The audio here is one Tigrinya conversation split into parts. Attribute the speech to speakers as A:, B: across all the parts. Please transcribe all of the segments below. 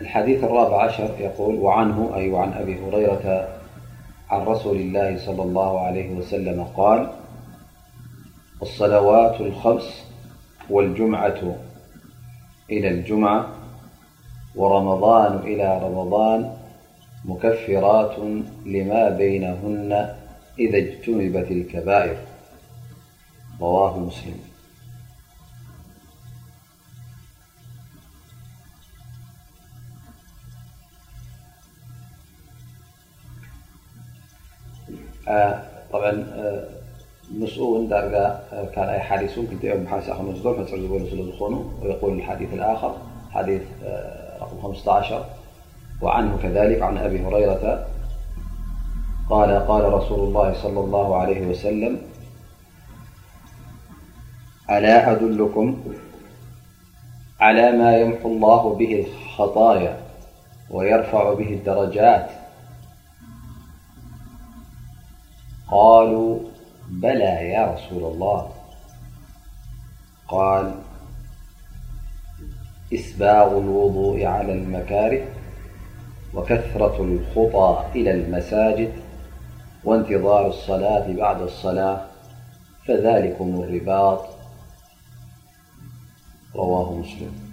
A: الحديث الرابع عشر يقول وعنه أي وعن أبي هريرة عن رسول الله - صلى الله عليه وسلم - قال الصلوات الخمس والجمعة إلى الجمعة ورمضان إلى رمضان مكفرات لما بينهن إذا اجتنبت الكبائر رواه مسلم بع مسؤن حسننويقول الحيث الخرير وعنه كذلك عن أبي هريرة قال قال رسول الله صلى الله عليه وسلم ألا أدلكم على ما ينف الله به الخطايا ويرفع به الدرجات قالوا بلا يا رسول الله قال إسباغ الوضوء على المكارف وكثرة الخطى إلى المساجد وانتظار الصلاة بعد الصلاة فذلكم الرباط رواه مسلم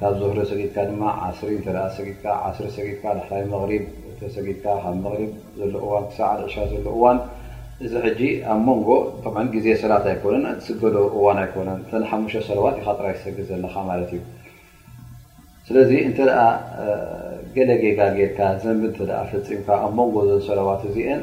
A: ካብ ዙህሪ ሰጊድካ ድማ ዓስሪ እንተ ሰጊድካ ዓስሪ ሰጊድካ ዳሕራይ መቕሪብ እተ ሰጊድካ ካብ መቕሪብ ዘሎ እዋን ክሳዕ ኣልዕሻ ዘሎ እዋን እዚ ሕጂ ኣብ መንጎ ጠብዓን ግዜ ሰላት ኣይኮነን ኣትስገዶ እዋን ኣይኮነን እተን ሓሙሽተ ሰለዋት ኢኻ ጥራይ ትሰግድ ዘለኻ ማለት እዩ ስለዚ እንተ ገለ ጌጋ ጌርካ ዘንቢ እንተ ፈፂምካ ኣብ መንጎ ዘን ሰለዋት እዚአን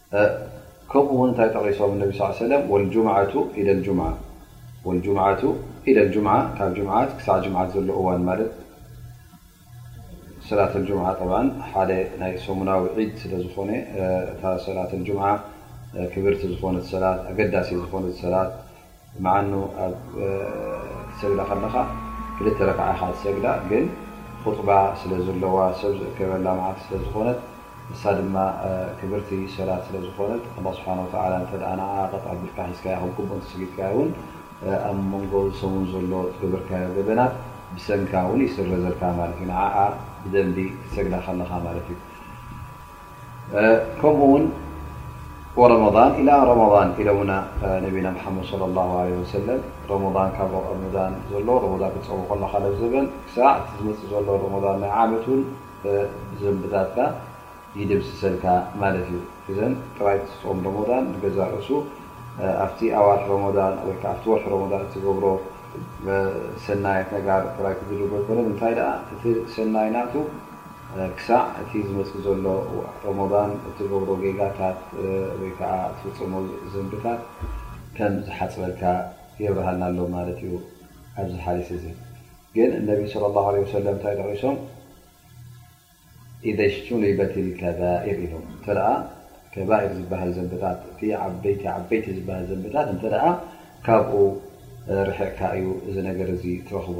A: ከምኡ ውን እንታይ ጠቒሶም ነቢ ስ ሰለም ወልጁምዓቱ ኢለል ጁምዓ ወልጁምዓቱ ኢለል ጁምዓ ካብ ጅምዓት ክሳዕ ጅምዓት ዘሎ እዋን ማለት ሰላት ልጁምዓ ጠብዓ ሓደ ናይ ሰሙናዊ ዒድ ስለ ዝኾነ እታ ሰላት ልጁምዓ ክብርቲ ዝኾነት ሰላት ኣገዳሲ ዝኾነት ሰላት ምዓኑ ኣብ ክትሰግዳ ከለኻ ክልተ ረክዓ ኢኻ ትሰግዳ ግን ኹጥባ ስለ ዘለዋ ሰብ ዝእከበላ መዓልቲ ስለ ዝኾነት ንሳ ድማ ክብርቲ ሰላት ስለ ዝኾነት ኣላህ ስብሓን ወተዓላ እንተ ንዓኣ ቀጥ ኣቢልካ ሒዝካያ ከም ግቡእ እንተሰጊድካያ እውን ኣብ መንጎ ዝሰሙን ዘሎ ዝገበርካዮ ገበናት ብሰንካ እውን ይስረዘልካ ማለት እዩ ንዓኣ ብደንቢ ክትሰግዳ ከለኻ ማለት እዩ ከምኡ ውን ወረመዳን ኢላ ረመዳን ኢሎምና ነቢና ሓመድ ለ ላ ለ ወሰለም ረመዳን ካብ ረመዳን ዘሎ ረመዳን ክትፀሙ ከለካ ለዘበን ክሳዕ እቲ ዝመፅእ ዘሎ ረመዳን ናይ ዓመት ውን ዘንብታትካ ይድምስሰልካ ማለት እዩ እዘን ጥራይ ትፅም ረመዳን ንገዛ ርእሱ ኣብቲ ኣዋርሒ ረመዳን ወይ ከዓ ኣብቲ ወርሒ ረመዳን እትገብሮ ሰናየት ነጋር ጥራይ ክድርጎ ኣይኮነን እንታይ ደኣ እቲ ሰናይ ናቱ ክሳዕ እቲ ዝመጽእ ዘሎ ሮሞዳን እትገብሮ ጌጋታት ወይ ከኣ እትፍጽሞ ዝንብታት ከም ዝሓጽረልካ የብርሃልና ኣሎ ማለት እዩ። ኣብዚ ሓዲስ እዚ ግን ነቢ ሰለላሁ ዓለይሂ ወሰለም እንታይ ጠቒሶም ኢዘ ሽቱኒበቲል ከባኢር ኢሎም እንተደኣ ከባኢር ዝበሃል ዘንብታት እቲ ዓበይቲ ዓበይቲ ዝበሃል ዘንብታት እንተደኣ ካብኡ ርሒቕካ እዩ እዚ ነገር እዚ ትረኽቦ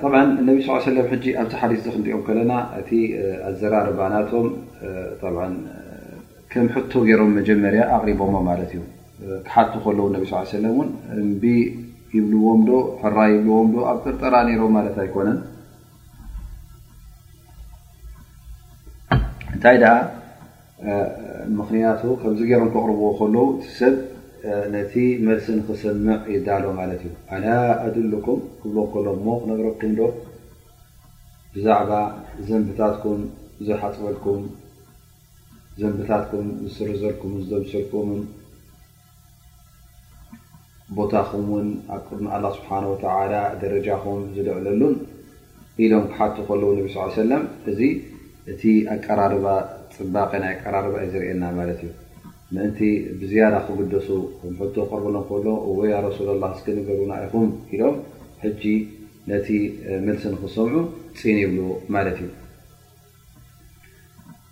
A: ብ ነቢ ስ ሰለ ኣብዚ ሓዲ ዚ ክንሪኦም ከለና እቲ ኣዘራርባ ናቶም ከም ሕቶ ገይሮም መጀመርያ ኣቕሪቦሞ ማለት እዩ ክሓቱ ከለዉ ነቢ ስ ሰለ ን እምቢ ይብልዎም ዶ ሕራ ይብልዎም ዶ ኣብ ጥርጠራ ነይሮም ማለት ኣይኮነን እንታይ ደኣ ምኽንያቱ ከምዚ ገይሮም ከቕርብዎ ከለዉ እቲ ሰብ ነቲ መልሲ ንኽሰምዕ ይዳሎ ማለት እዩ። ኣላ ኣድሉኩም ክብልዎ ከሎ እሞ ክነግረኩም ዶ ብዛዕባ ዘንብታትኩም ዝሓፅበልኩም፣ ዘንብታትኩም ዝስርዘልኩምን ዝደምሰልኩምን፣ ቦታኹም ውን ኣብ ቅድሚ ኣላ ስብሓን ወተላ ደረጃኹም ዝልዕለሉን ኢሎም ክሓቱ ከለዉ ነቢ ስ ሰለም እዚ እቲ ኣቀራርባ ፅባቀ ናይ ኣቀራርባ እዩ ዘርእየና ማለት እዩ ምእንቲ ብዝያዳ ክግደሱ ም ሕቶ ክቅርብሎም ከሎ እወ ያ ረሱላ ላ እስኪ ንገሩና ኢኹም ኢሎም ሕጂ ነቲ መልሲ ንክሰምዑ ፅን ይብሉ ማለት እዩ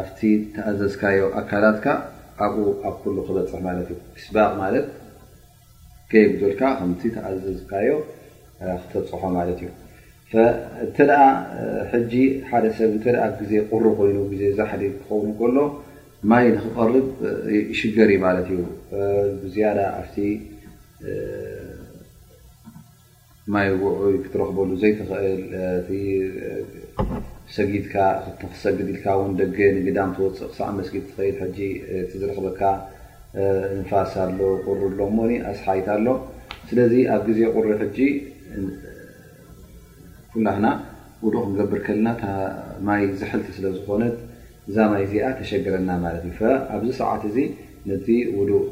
A: ኣብቲ ተኣዘዝካዮ ኣካላትካ ኣብኡ ኣብ ኩሉ ክበፅሕ ማለት እዩ እስባቅ ማለት ከይጉደልካ ከምቲ ተኣዘዝካዮ ክተብፅሖ ማለት እዩ እተ ሕጂ ሓደ ሰብ እተ ኣብ ግዜ ቁሪ ኮይኑ ግዜ ዛሕዲ ክኸውን ከሎ ማይ ንክቐርብ ይሽገር እዩ ማለት እዩ ብዝያዳ ኣብቲ ማይ ውዑይ ክትረኽበሉ ዘይትኽእል ሰጊድካ ክትሰግድ ኢልካ ውን ደገ ንግዳም ትወፅእ ክሳዕ መስጊድ ትኸይድ ሕጂ እቲ ዝረኽበካ ንፋስ ኣሎ ቁሪ ኣሎ እሞ ኣስሓይት ኣሎ ስለዚ ኣብ ግዜ ቁሪ ሕጂ ኩላህና ውዱእ ክንገብር ከልና ማይ ዝሕልቲ ስለ ዝኾነት እዛ ማይ እዚኣ ተሸግረና ማለት እዩ ኣብዚ ሰዓት እዚ ነቲ ውዱእ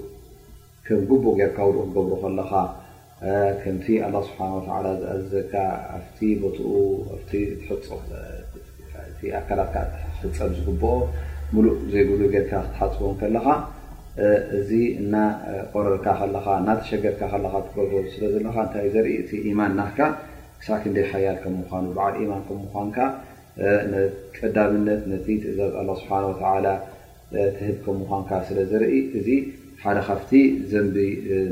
A: ከም ግቡእ ጌርካ ውዱእ ክትገብሮ ከለኻ፣ ከምቲ ኣላህ ስብሓነሁ ወተዓላ ዝኣዘዘካ ኣብቲ ቦትኡ ኣብቲ እትሕጾ እቲ ኣካላትካ ክሕጸብ ዝግብኦ ምሉእ ዘይጉዱእ ጌርካ ክትሓጽቦ እንከለኻ እዚ እናቆረርካ ከለኻ እናተሸገርካ ከለኻ ትገብሮ ስለ ዘለኻ እንታይ ዘርኢ እቲ ኢማን ናትካ ክሳዕ ክንደይ ሓያል ከም ምዃኑ በዓል ኢማን ከም ምዃንካ ቀዳምነት ነቲ ትእዛዝ ኣላህ ስብሓነሁ ወተዓላ ትህብ ከም ምዃንካ ስለ ዘርኢ እዚ ሓደ ካብቲ ዘንቢ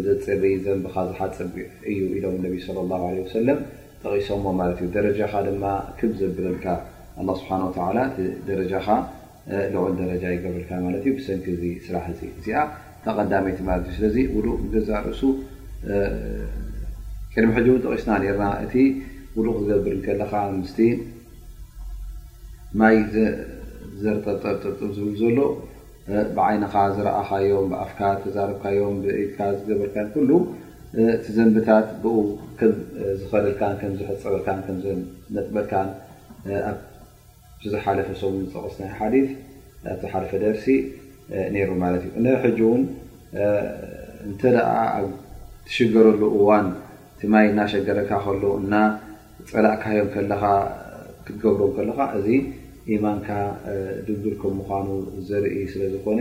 A: ዘጽሪ ዘንብኻ ዝሓጽብ እዩ ኢሎም ነቢ ሰለላሁ ዓለይሂ ወሰለም ጠቒሶሞ ማለት እዩ። ደረጃኻ ድማ ክብ ዘብለልካ ኣላህ ስብሓነሁ ወተዓላ እቲ ደረጃኻ ልዑል ደረጃ ይገብረልካ ማለት እዩ ብሰንኪ እዚ ስራሕ እዚ። እዚኣ ተቐዳመይቲ ማለት እዩ ስለዚ ውዱእ ብገዛእ ርእሱ ቅድሚ ሕጂ እውን ጠቂስና ነርና እቲ ውዱእ ክትገብር እንከለኻ ምስቲ ማይ ዘርጠብጠብጠብጥብ ዝብል ዘሎ ብዓይንኻ ዝረኣኻዮም ብኣፍካ ተዛርብካዮም ብኢድካ ዝገበርካዮም ኩሉ እቲ ዘንብታት ብኡ ከም ዝኸደልካን ከም ዝሕፀበልካን ከም ዘነጥበልካን እቲ ዝሓለፈ ሰሙን ዝጠቐስናዮ ሓዲት ኣብ ዝሓለፈ ደርሲ ነይሩ ማለት እዩ። ንሕጂ እውን እንተ ኣብ ትሽገረሉ እዋን እቲ ማይ እናሸገረካ ከሎ እና ፀላእካዮ ከለኻ ክትገብሮ ከለኻ እዚ ኢማንካ ድንግል ከም ምኳኑ ዘርኢ ስለ ዝኾነ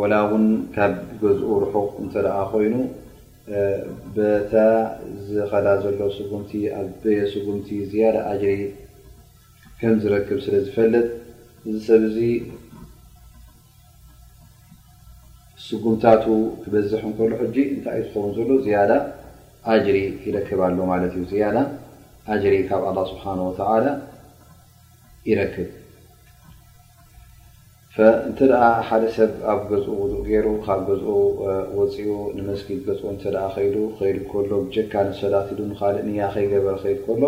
A: ወላ ውን ካብ ገዝኡ ርሑቕ እንተ ኮይኑ በታ ዝኸዳ ዘሎ ስጉምቲ ኣበየ ስጉምቲ ዝያዳ ኣጅሪ ከም ዝረክብ ስለ ዝፈልጥ እዚ ሰብ እዚ ስጉምታቱ ክበዝሕ እንከሎ ሕጂ እንታይ እዩ ዝኸውን ዘሎ ዝያዳ ኣጅሪ ይረክብ ኣሎ ማለት እዩ ዝያዳ ኣጅሪ ካብ ኣላ ስብሓን ወተዓላ ይረክብ እንተ ሓደ ሰብ ኣብ ገዝኡ ውዱእ ገይሩ ካብ ገዝኡ ወፂኡ ንመስጊድ ገፁ እንተ ከይዱ ከይዱ ከሎ ብጀካ ንሶላት ኢሉ ንካሊእ ንያ ከይገበረ ከይድ ከሎ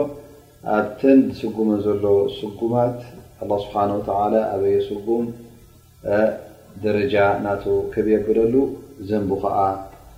A: ኣብተን ዝስጉመ ዘሎ ስጉማት ኣላ ስብሓን ወተላ ኣበየ ስጉም ደረጃ ናቱ ከብየብለሉ ዘንቡ ከዓ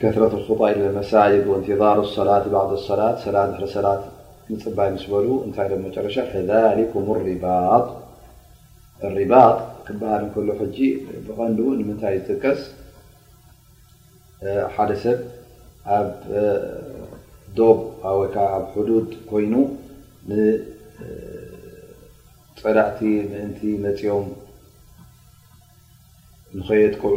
A: ከትረት ኹጣ ኢለ መሳጅድ ወእንትዛሩ ሰላት ባዕድ ሰላት ሰላ ድሕሪ ሰላት ምፅባይ ምስ በሉ እንታይ ሎም መጨረሻ ፈሊኩም ሪባጥ ሪባጥ ክበሃል እንከሎ ሕጂ ብቐንዱ ንምንታይ ዝጥቀስ ሓደ ሰብ ኣብ ዶብ ወይከ ኣብ ሕዱድ ኮይኑ ንፀላእቲ ምእንቲ መፂኦም ንኸየጥቅዑ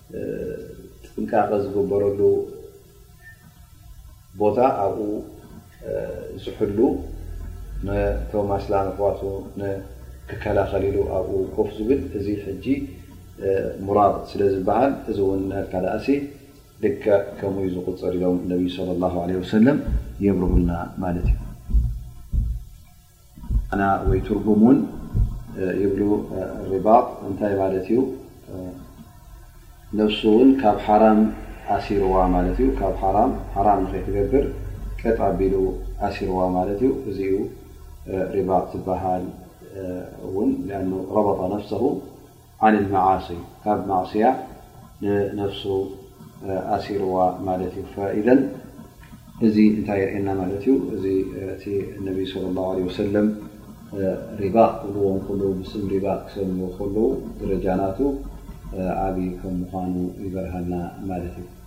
A: ጥንቃቐ ዝግበረሉ ቦታ ኣብኡ ዝሕሉ ነቶም ኣስላም ኣሕዋቱ ንክከላኸል ኢሉ ኣብኡ ኮፍ ዝብል እዚ ሕጂ ሙራብ ስለ ዝበሃል እዚ እውን ናትካ ደኣሲ ልክዕ ከምኡ ዩ ዝቁፅር ኢሎም ነቢይ ለ ላ ለ ወሰለም የብርሁልና ማለት እዩ ማዕና ወይ ትርጉም ውን ይብሉ ሪባጥ እንታይ ማለት ዩ ነብሱ ውን ካብ ሓራም ኣሲርዋ ማለት ዩ ካብ ሓራም ንከይትገብር ቀጥ ኣቢሉ ኣሲርዋ ማለት ዩ እዚ ዩ ሪባጥ ዝባሃል ን ረበጣ ነፍሰ ዓን ልመዓሲ ካብ ማዕስያ ንነፍሱ ኣሲርዋ ማለት እዩ ፈኢዘን እዚ እንታይ የርእየና ማለት እዩ እዚ እቲ ነቢ ስለ ላ ለ ወሰለም ሪባእ ክብልዎም ከለዉ ብስም ሪባእ ክሰምዎ ከለዉ ደረጃናቱ ዓብዪ ከም ምዃኑ ይበርሃና ማለት እዩ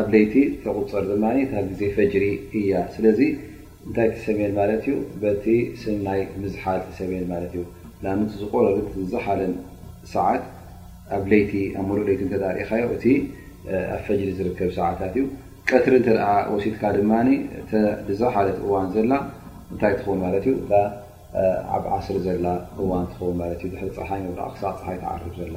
A: ኣብ ለይቲ ተቁፅር ድማ እታ ግዜ ፈጅሪ እያ ስለዚ እንታይ ትሰምየል ማለት እዩ በቲ ስም ናይ ምዝሓል ትሰምየል ማለት እዩ ላም እቲ ዝቆረርን ዝዘሓለን ሰዓት ኣብ ለይቲ ኣብ ሙሉእ ለይቲ እንተ ሪእኻዮ እቲ ኣብ ፈጅሪ ዝርከብ ሰዓታት እዩ ቀትሪ እንተ ወሲድካ ድማ እተ ብዘሓለት እዋን ዘላ እንታይ ትኸውን ማለት እዩ እታ ኣብ ዓስሪ ዘላ እዋን ትኸውን ማለት እዩ ድሕሪ ፀሓይ ምብራቅ ክሳዕ ፀሓይ ትዓርብ ዘላ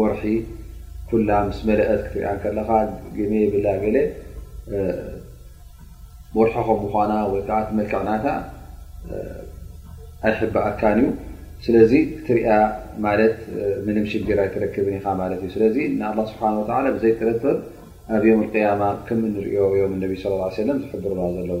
A: ወርሒ ኩላ ምስ መለአት ክትሪኣ ከለኻ ግመ ብላ ገለ ወርሒ ከም ምኳና ወይ ከዓ ትመልክዕ ናታ ኣይሕበኣካን እዩ ስለዚ ክትሪያ ማለት ምንም ሽግር ኣይትረክብን ኢኻ ማለት እዩ ስለዚ ንኣላ ስብሓን ወተላ ብዘይጥርጥር ኣብ ዮም ቅያማ ከም እንሪኦ ዮም እነቢ ስ ሰለም ዝሕብርና ዘለዉ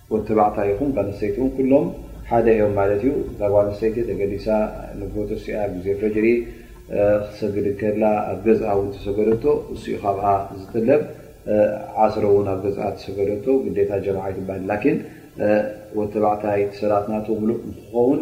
A: ወድ ተባዕታይ ይኹን ጓል ኣንስተይቲ እውን ኩሎም ሓደ እዮም ማለት እዩ። እታ ጓል ኣንስተይቲ ተገዲሳ ንግሆ ተሲኣ ግዜ ፈጅሪ ክትሰግድ እንከላ ኣብ ገዝኣ እውን ተሰገደቶ እሱ'ዩ ካብኣ ዝጥለብ። ዓስር እውን ኣብ ገዝኣ ተሰገደቶ ግዴታ ጀማዓ ኣይትበሃልን። ላኪን ወድ ተባዕታይ እቲ ሰላት ናቱ ምሉእ ንክኸውን።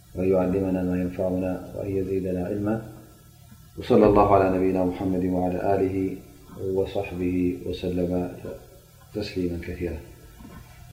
A: وأن يعلمنا ما ينفعنا وأن يزيدنا علما وصلى الله على نبينا محمد وعلى آله وصحبه وسلم تسليما كثيرا